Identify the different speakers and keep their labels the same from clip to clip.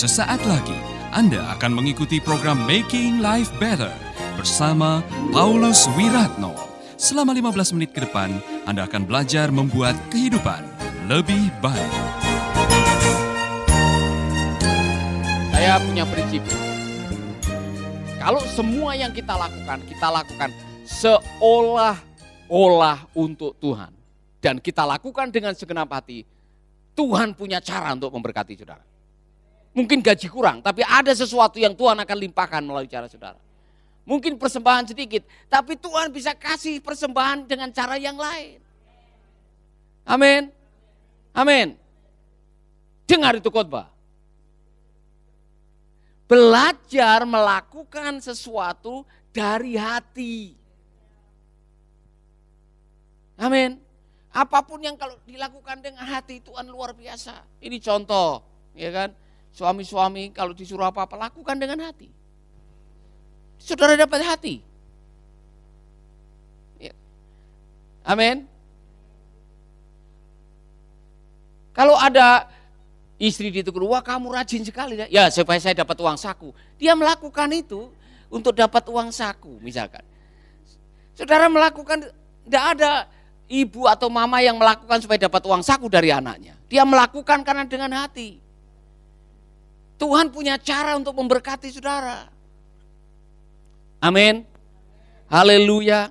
Speaker 1: Sesaat lagi Anda akan mengikuti program Making Life Better bersama Paulus Wiratno. Selama 15 menit ke depan, Anda akan belajar membuat kehidupan lebih baik.
Speaker 2: Saya punya prinsip. Kalau semua yang kita lakukan, kita lakukan seolah-olah untuk Tuhan. Dan kita lakukan dengan segenap hati, Tuhan punya cara untuk memberkati saudara. Mungkin gaji kurang, tapi ada sesuatu yang Tuhan akan limpahkan melalui cara saudara. Mungkin persembahan sedikit, tapi Tuhan bisa kasih persembahan dengan cara yang lain. Amin. Amin. Dengar itu khotbah. Belajar melakukan sesuatu dari hati. Amin. Apa pun yang kalau dilakukan dengan hati Tuhan luar biasa. Ini contoh, ya kan? Suami-suami kalau disuruh apa-apa lakukan dengan hati. Saudara dapat hati. Ya. Amin. Kalau ada istri ditegur, wah kamu rajin sekali. Ya supaya saya dapat uang saku. Dia melakukan itu untuk dapat uang saku misalkan. Saudara melakukan, tidak ada ibu atau mama yang melakukan supaya dapat uang saku dari anaknya. Dia melakukan karena dengan hati. Tuhan punya cara untuk memberkati saudara. Amin. Haleluya.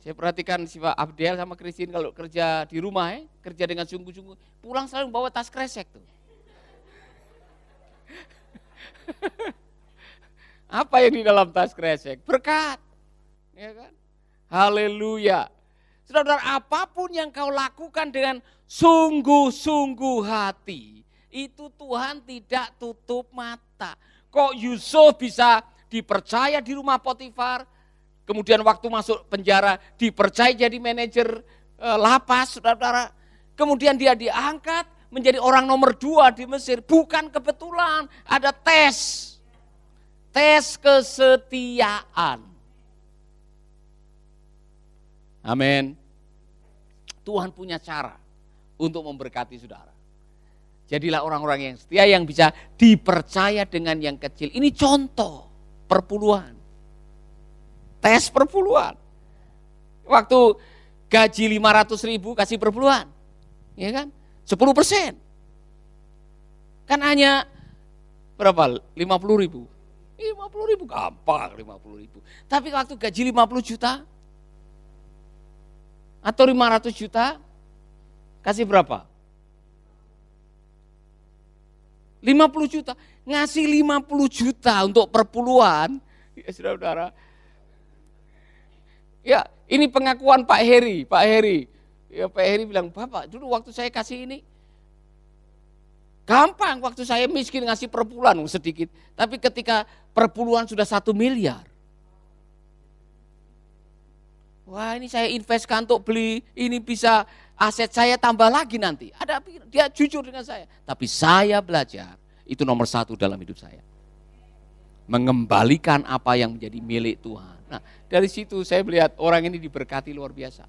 Speaker 2: Saya perhatikan si Pak Abdel sama Christine kalau kerja di rumah ya, kerja dengan sungguh-sungguh, pulang selalu bawa tas kresek tuh. Apa yang di dalam tas kresek? Berkat. Ya kan? Haleluya. Saudara, apa pun yang kau lakukan dengan sungguh-sungguh hati, itu Tuhan tidak tutup mata. Kok Yusuf bisa dipercaya di rumah Potifar, kemudian waktu masuk penjara dipercaya jadi manajer e, lapas, saudara-saudara. Kemudian dia diangkat menjadi orang nomor dua di Mesir. Bukan kebetulan, ada tes. Tes kesetiaan. Amin. Tuhan punya cara untuk memberkati saudara. Jadilah orang-orang yang setia yang bisa dipercaya dengan yang kecil. Ini contoh perpuluhan. Tes perpuluhan. Waktu gaji 500 ribu kasih perpuluhan. Ya kan? 10 persen. Kan hanya berapa? 50 ribu. 50 ribu gampang 50 ribu. Tapi waktu gaji 50 juta atau 500 juta kasih berapa? 50 juta, ngasih 50 juta untuk perpuluhan, ya saudara-saudara. Ya, ini pengakuan Pak Heri, Pak Heri. Ya Pak Heri bilang, Bapak dulu waktu saya kasih ini, gampang waktu saya miskin ngasih perpuluhan sedikit. Tapi ketika perpuluhan sudah satu miliar, Wah ini saya investkan untuk beli, ini bisa aset saya tambah lagi nanti. Ada dia jujur dengan saya. Tapi saya belajar itu nomor satu dalam hidup saya. Mengembalikan apa yang menjadi milik Tuhan. Nah dari situ saya melihat orang ini diberkati luar biasa.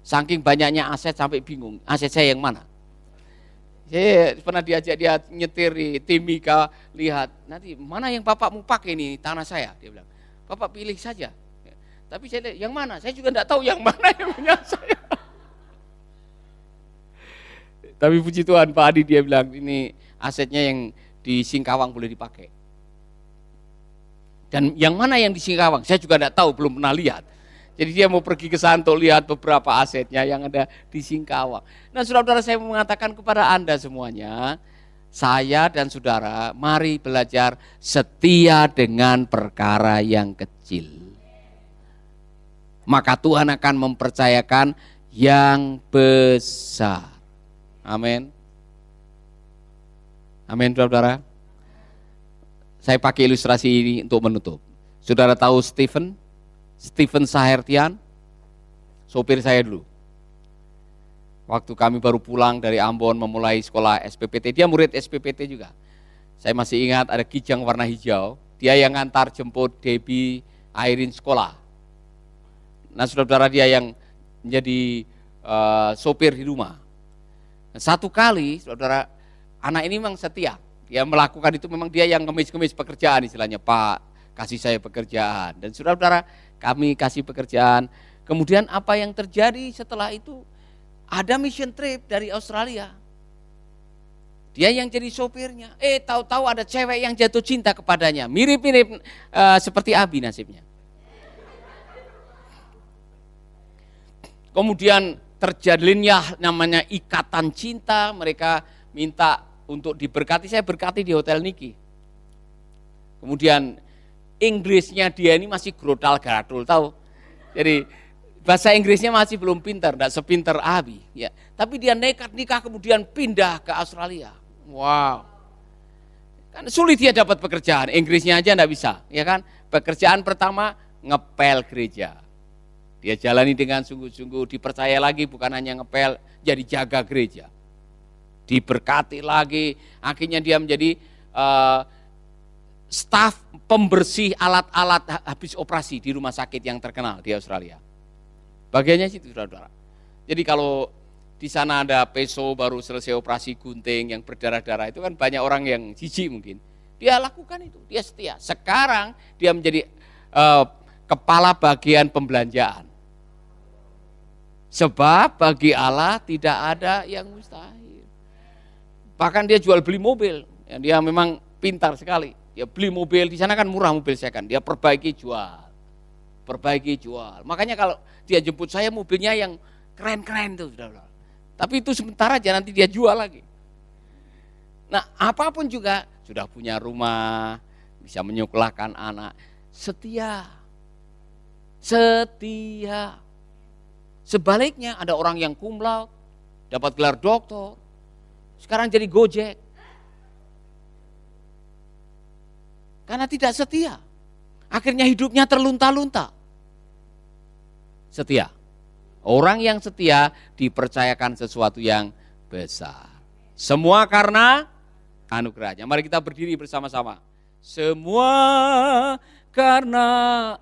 Speaker 2: Saking banyaknya aset sampai bingung, aset saya yang mana? Saya pernah diajak dia nyetir di Timika, lihat nanti mana yang bapak mau pakai ini tanah saya. Dia bilang, bapak pilih saja. Tapi saya yang mana, saya juga tidak tahu yang mana yang punya saya. Tapi puji Tuhan Pak Adi dia bilang ini asetnya yang di Singkawang boleh dipakai. Dan yang mana yang di Singkawang, saya juga tidak tahu, belum pernah lihat. Jadi dia mau pergi ke Santo lihat beberapa asetnya yang ada di Singkawang. Nah saudara-saudara saya mengatakan kepada Anda semuanya, saya dan saudara mari belajar setia dengan perkara yang kecil. Maka Tuhan akan mempercayakan yang besar. Amin. Amin, saudara. Saya pakai ilustrasi ini untuk menutup. Saudara tahu Stephen? Stephen Sahertian? Sopir saya dulu. Waktu kami baru pulang dari Ambon memulai sekolah SPPT, dia murid SPPT juga. Saya masih ingat ada kijang warna hijau, dia yang ngantar jemput Debbie Airin sekolah. Nah saudara-saudara dia yang menjadi uh, sopir di rumah. Satu kali, saudara, anak ini memang setia. Dia melakukan itu memang dia yang ngemis-ngemis pekerjaan istilahnya, Pak, kasih saya pekerjaan. Dan saudara-saudara, kami kasih pekerjaan. Kemudian apa yang terjadi setelah itu? Ada mission trip dari Australia. Dia yang jadi sopirnya. Eh, tahu-tahu ada cewek yang jatuh cinta kepadanya. Mirip-mirip uh, seperti Abi nasibnya. Kemudian terjadinya namanya ikatan cinta, mereka minta untuk diberkati, saya berkati di Hotel Niki. Kemudian Inggrisnya dia ini masih grotal gatul tahu. Jadi bahasa Inggrisnya masih belum pintar, tidak sepintar Abi. Ya. Tapi dia nekat nikah kemudian pindah ke Australia. Wow. Kan sulit dia dapat pekerjaan, Inggrisnya aja tidak bisa. ya kan? Pekerjaan pertama ngepel gereja. Dia jalani dengan sungguh-sungguh, dipercaya lagi bukan hanya ngepel, jadi jaga gereja. Diberkati lagi, akhirnya dia menjadi uh, staf pembersih alat-alat habis operasi di rumah sakit yang terkenal di Australia. Bagiannya situ saudara-saudara. Jadi kalau di sana ada peso baru selesai operasi gunting yang berdarah-darah itu kan banyak orang yang jijik mungkin. Dia lakukan itu, dia setia. Sekarang dia menjadi uh, kepala bagian pembelanjaan. Sebab bagi Allah tidak ada yang mustahil. Bahkan dia jual beli mobil, ya, dia memang pintar sekali. Dia beli mobil, di sana kan murah mobil saya kan, dia perbaiki jual. Perbaiki jual. Makanya kalau dia jemput saya mobilnya yang keren-keren tuh. Tapi itu sementara aja nanti dia jual lagi. Nah apa pun juga sudah punya rumah, bisa menyuklahkan anak, setia. Setia. Sebaliknya ada orang yang kumlaut, dapat gelar doktor, sekarang jadi gojek. Karena tidak setia. Akhirnya hidupnya terlunta-lunta. Setia. Orang yang setia dipercayakan sesuatu yang besar. Semua karena anugerahnya. Mari kita berdiri bersama-sama. Semua karena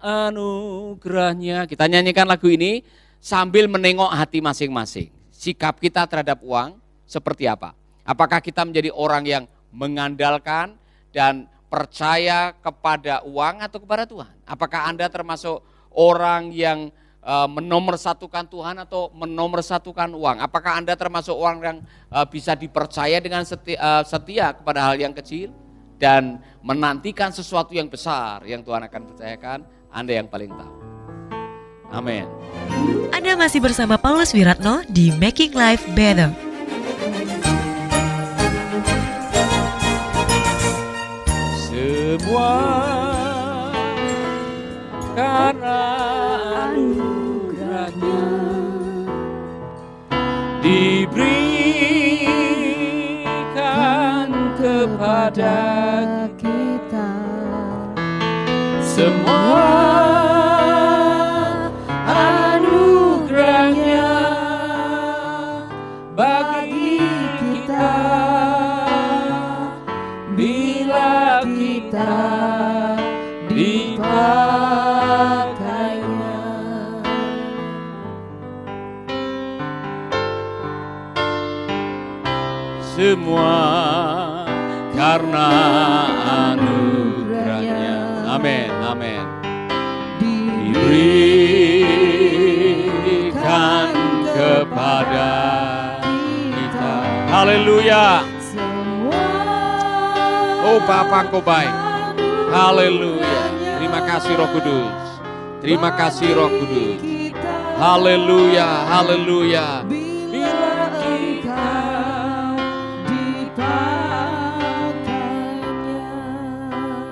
Speaker 2: anugerahnya. Kita nyanyikan lagu ini sambil menengok hati masing-masing. Sikap kita terhadap uang seperti apa? Apakah kita menjadi orang yang mengandalkan dan percaya kepada uang atau kepada Tuhan? Apakah Anda termasuk orang yang uh, menomorsatukan Tuhan atau menomorsatukan uang? Apakah Anda termasuk orang yang uh, bisa dipercaya dengan setia, uh, setia kepada hal yang kecil dan menantikan sesuatu yang besar yang Tuhan akan percayakan? Anda yang paling tahu. Amin.
Speaker 3: Anda masih bersama Paulus Wiratno di Making Life Better.
Speaker 2: semua karena anugerahnya diberikan kepada kita semua semua karena anugerahnya. Amin, amin. Diberikan kepada kita. Haleluya. Oh Bapa kau baik. Haleluya. Terima kasih Roh Kudus. Terima kasih Roh Kudus. Haleluya, haleluya.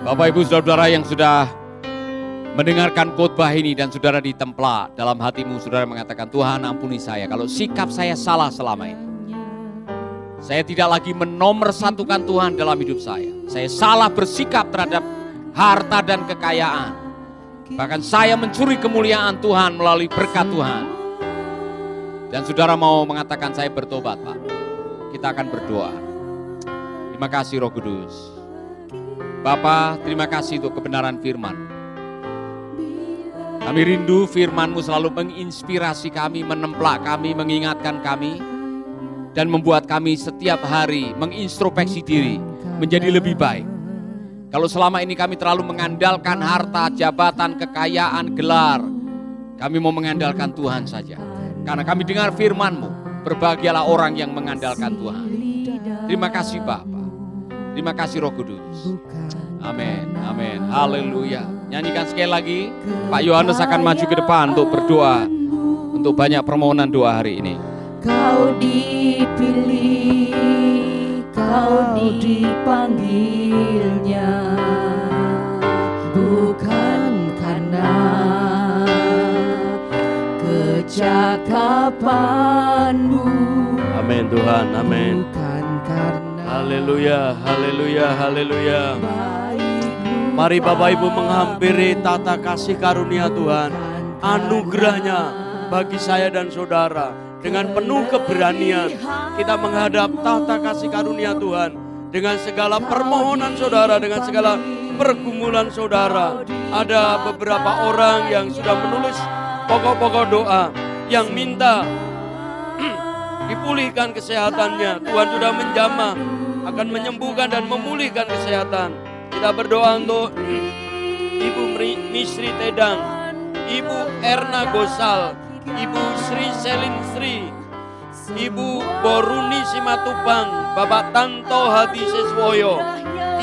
Speaker 2: Bapak Ibu Saudara yang sudah mendengarkan khotbah ini dan saudara ditemplak dalam hatimu saudara mengatakan Tuhan ampuni saya kalau sikap saya salah selama ini. Saya tidak lagi menomorsatukan Tuhan dalam hidup saya. Saya salah bersikap terhadap harta dan kekayaan. Bahkan saya mencuri kemuliaan Tuhan melalui berkat Tuhan. Dan saudara mau mengatakan saya bertobat Pak. Kita akan berdoa. Terima kasih Roh Kudus. Bapak, terima kasih untuk kebenaran firman. Kami rindu firman-Mu selalu menginspirasi kami, menemplak kami, mengingatkan kami, dan membuat kami setiap hari mengintrospeksi diri. menjadi lebih baik. Kalau selama ini kami terlalu mengandalkan harta, jabatan, kekayaan, gelar, kami mau mengandalkan Tuhan saja. Karena kami dengar firman-Mu, berbahagialah orang yang mengandalkan Tuhan. Terima kasih Bapak. Terima kasih Roh Kudus. Amin, amin, haleluya. Nyanyikan sekali lagi, Pak Yohanes akan maju ke depan untuk berdoa untuk banyak permohonan doa hari ini.
Speaker 4: Kau dipilih, kau dipanggilnya, bukan karena kecakapanmu.
Speaker 5: Amin Tuhan, amin. Haleluya, haleluya, haleluya. Mari Bapak Ibu menghampiri tata kasih karunia Tuhan. Anugerahnya bagi saya dan saudara. Dengan penuh keberanian kita menghadap tata kasih karunia Tuhan. Dengan segala permohonan saudara, dengan segala pergumulan saudara. Ada beberapa orang yang sudah menulis pokok-pokok doa yang minta dipulihkan kesehatannya. Tuhan sudah menjamah akan menyembuhkan dan memulihkan kesehatan. Kita berdoa untuk Ibu Misri Tedang, Ibu Erna Gosal, Ibu Sri Selin Sri, Ibu Boruni Simatupang, Bapak Tanto Hadi Seswoyo,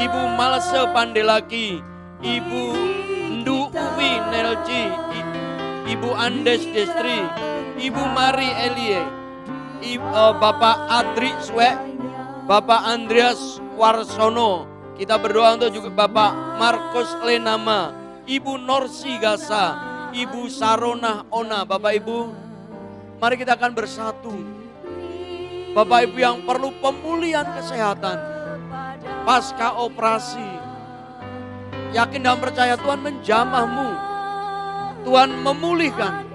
Speaker 5: Ibu Malse Pandelaki, Ibu Ndu Uwi Nelci, Ibu Andes Destri, Ibu Mari Elie, I- eh, Bapak Adri Swek, Bapak Andreas Warsono. Kita berdoa untuk juga Bapak Markus Lenama, Ibu Norsi Gasa, Ibu Sarona Ona. Bapak Ibu, mari kita akan bersatu. Bapak Ibu yang perlu pemulihan kesehatan pasca operasi. Yakin dan percaya Tuhan menjamahmu. Tuhan memulihkan.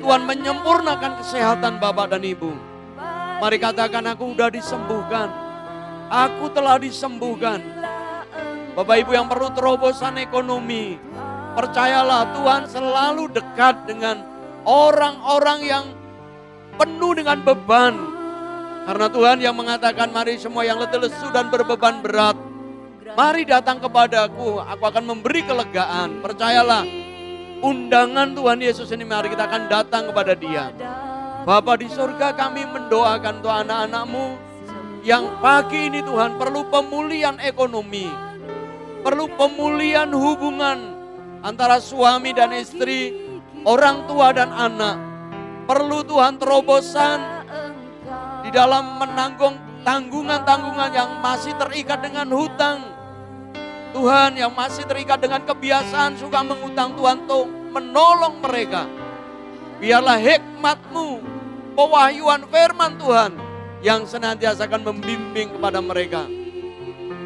Speaker 5: Tuhan menyempurnakan kesehatan Bapak dan Ibu. Mari katakan aku sudah disembuhkan. Aku telah disembuhkan. Bapak Ibu yang perlu terobosan ekonomi. Percayalah Tuhan selalu dekat dengan orang-orang yang penuh dengan beban. Karena Tuhan yang mengatakan mari semua yang letih lesu dan berbeban berat. Mari datang kepadaku, aku akan memberi kelegaan. Percayalah, undangan Tuhan Yesus ini mari kita akan datang kepada dia. Bapa di surga kami mendoakan untuk anak-anakmu yang pagi ini Tuhan perlu pemulihan ekonomi. Perlu pemulihan hubungan antara suami dan istri, orang tua dan anak. Perlu Tuhan terobosan di dalam menanggung tanggungan-tanggungan yang masih terikat dengan hutang. Tuhan yang masih terikat dengan kebiasaan suka mengutang Tuhan untuk menolong mereka. Biarlah hikmatmu, pewahyuan firman Tuhan yang senantiasa akan membimbing kepada mereka.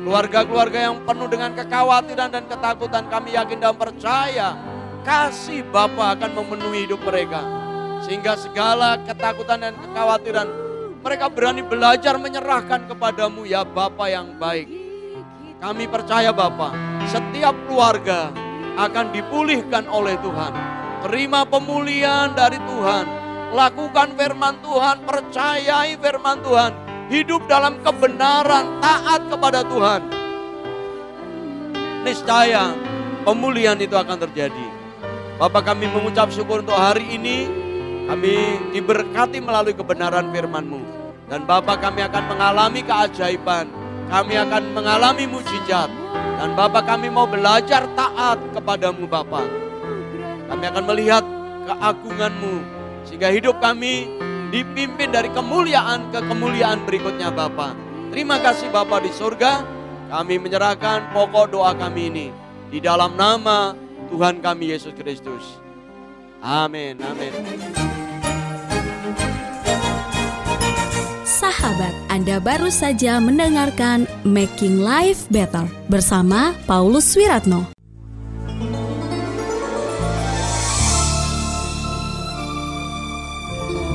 Speaker 5: Keluarga-keluarga yang penuh dengan kekhawatiran dan ketakutan kami yakin dan percaya kasih Bapa akan memenuhi hidup mereka. Sehingga segala ketakutan dan kekhawatiran mereka berani belajar menyerahkan kepadamu ya Bapa yang baik. Kami percaya Bapa, setiap keluarga akan dipulihkan oleh Tuhan. Terima pemulihan dari Tuhan. Lakukan firman Tuhan, percayai firman Tuhan. Hidup dalam kebenaran, taat kepada Tuhan. Niscaya pemulihan itu akan terjadi. Bapak kami mengucap syukur untuk hari ini. Kami diberkati melalui kebenaran firman-Mu. Dan Bapak kami akan mengalami keajaiban. Kami akan mengalami mujizat. Dan Bapak kami mau belajar taat kepadamu Bapak. Kami akan melihat keagungan-Mu. Sehingga hidup kami dipimpin dari kemuliaan ke kemuliaan berikutnya Bapak. Terima kasih Bapak di surga. Kami menyerahkan pokok doa kami ini. Di dalam nama Tuhan kami Yesus Kristus. Amin, amin.
Speaker 6: Sahabat, Anda baru saja mendengarkan Making Life Better bersama Paulus Wiratno.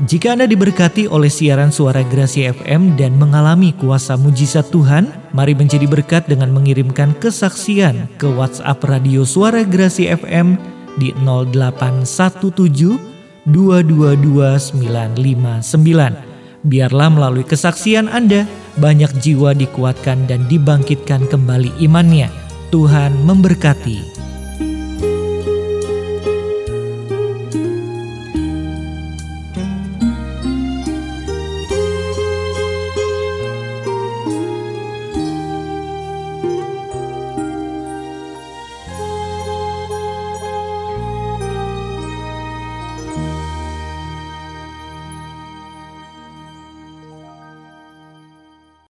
Speaker 7: Jika Anda diberkati oleh siaran suara Grasi FM dan mengalami kuasa mujizat Tuhan, mari menjadi berkat dengan mengirimkan kesaksian ke WhatsApp Radio Suara Grasi FM di 0817 222 959. Biarlah melalui kesaksian Anda, banyak jiwa dikuatkan dan dibangkitkan kembali imannya. Tuhan memberkati.